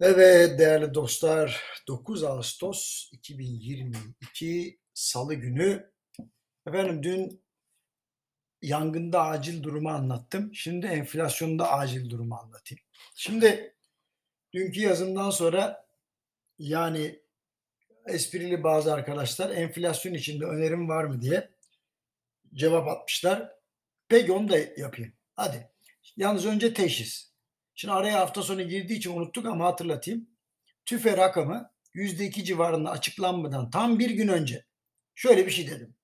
Evet değerli dostlar 9 Ağustos 2022 Salı günü efendim dün yangında acil durumu anlattım. Şimdi enflasyonda acil durumu anlatayım. Şimdi dünkü yazımdan sonra yani esprili bazı arkadaşlar enflasyon içinde önerim var mı diye cevap atmışlar. Peki onu da yapayım. Hadi. Yalnız önce teşhis. Şimdi araya hafta sonu girdiği için unuttuk ama hatırlatayım. TÜFE rakamı %2 civarında açıklanmadan tam bir gün önce şöyle bir şey dedim.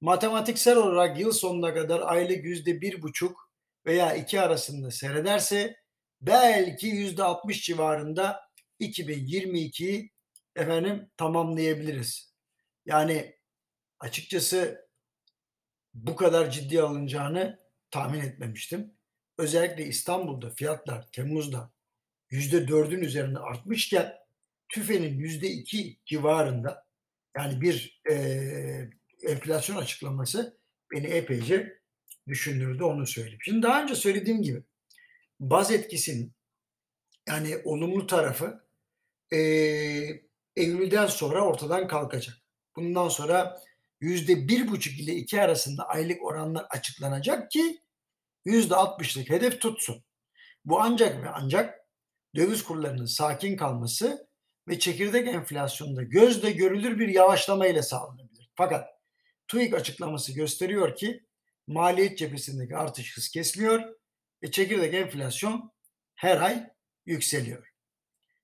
Matematiksel olarak yıl sonuna kadar aylık yüzde bir buçuk veya iki arasında seyrederse belki yüzde 60 civarında 2022'yi efendim tamamlayabiliriz. Yani açıkçası bu kadar ciddi alınacağını tahmin etmemiştim. Özellikle İstanbul'da fiyatlar Temmuz'da %4'ün üzerinde artmışken TÜFE'nin %2 civarında yani bir e, enflasyon açıklaması beni epeyce düşündürdü onu söyleyeyim. Şimdi daha önce söylediğim gibi baz etkisinin yani olumlu tarafı e, Eylül'den sonra ortadan kalkacak. Bundan sonra yüzde bir buçuk ile iki arasında aylık oranlar açıklanacak ki yüzde altmışlık hedef tutsun. Bu ancak ve ancak döviz kurlarının sakin kalması ve çekirdek enflasyonda gözle görülür bir yavaşlama ile sağlanabilir. Fakat TÜİK açıklaması gösteriyor ki maliyet cephesindeki artış hız kesmiyor ve çekirdek enflasyon her ay yükseliyor.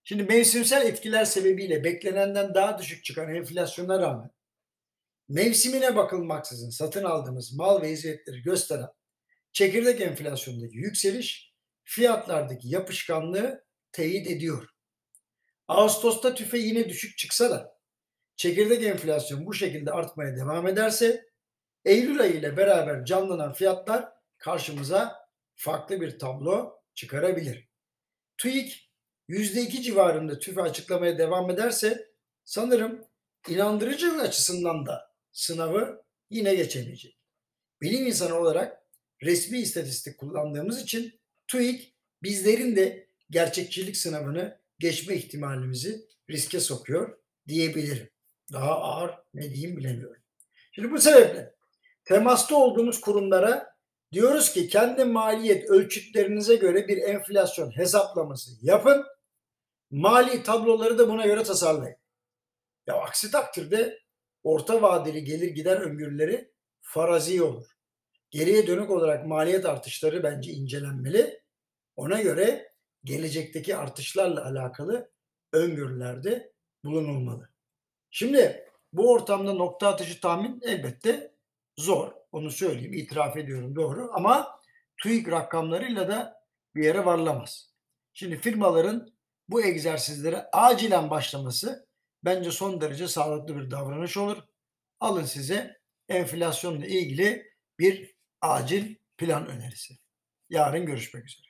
Şimdi mevsimsel etkiler sebebiyle beklenenden daha düşük çıkan enflasyona rağmen mevsimine bakılmaksızın satın aldığımız mal ve hizmetleri gösteren çekirdek enflasyondaki yükseliş fiyatlardaki yapışkanlığı teyit ediyor. Ağustos'ta tüfe yine düşük çıksa da çekirdek enflasyon bu şekilde artmaya devam ederse Eylül ayı ile beraber canlanan fiyatlar karşımıza farklı bir tablo çıkarabilir. TÜİK %2 civarında tüfe açıklamaya devam ederse sanırım inandırıcılık açısından da sınavı yine geçemeyecek. Bilim insanı olarak resmi istatistik kullandığımız için TÜİK bizlerin de gerçekçilik sınavını geçme ihtimalimizi riske sokuyor diyebilirim. Daha ağır ne diyeyim bilemiyorum. Şimdi bu sebeple temasta olduğumuz kurumlara diyoruz ki kendi maliyet ölçütlerinize göre bir enflasyon hesaplaması yapın. Mali tabloları da buna göre tasarlayın. Ya aksi takdirde orta vadeli gelir gider öngörüleri farazi olur. Geriye dönük olarak maliyet artışları bence incelenmeli. Ona göre gelecekteki artışlarla alakalı öngörülerde bulunulmalı. Şimdi bu ortamda nokta atışı tahmin elbette zor. Onu söyleyeyim, itiraf ediyorum doğru. Ama TÜİK rakamlarıyla da bir yere varlamaz. Şimdi firmaların bu egzersizlere acilen başlaması bence son derece sağlıklı bir davranış olur. Alın size enflasyonla ilgili bir acil plan önerisi. Yarın görüşmek üzere.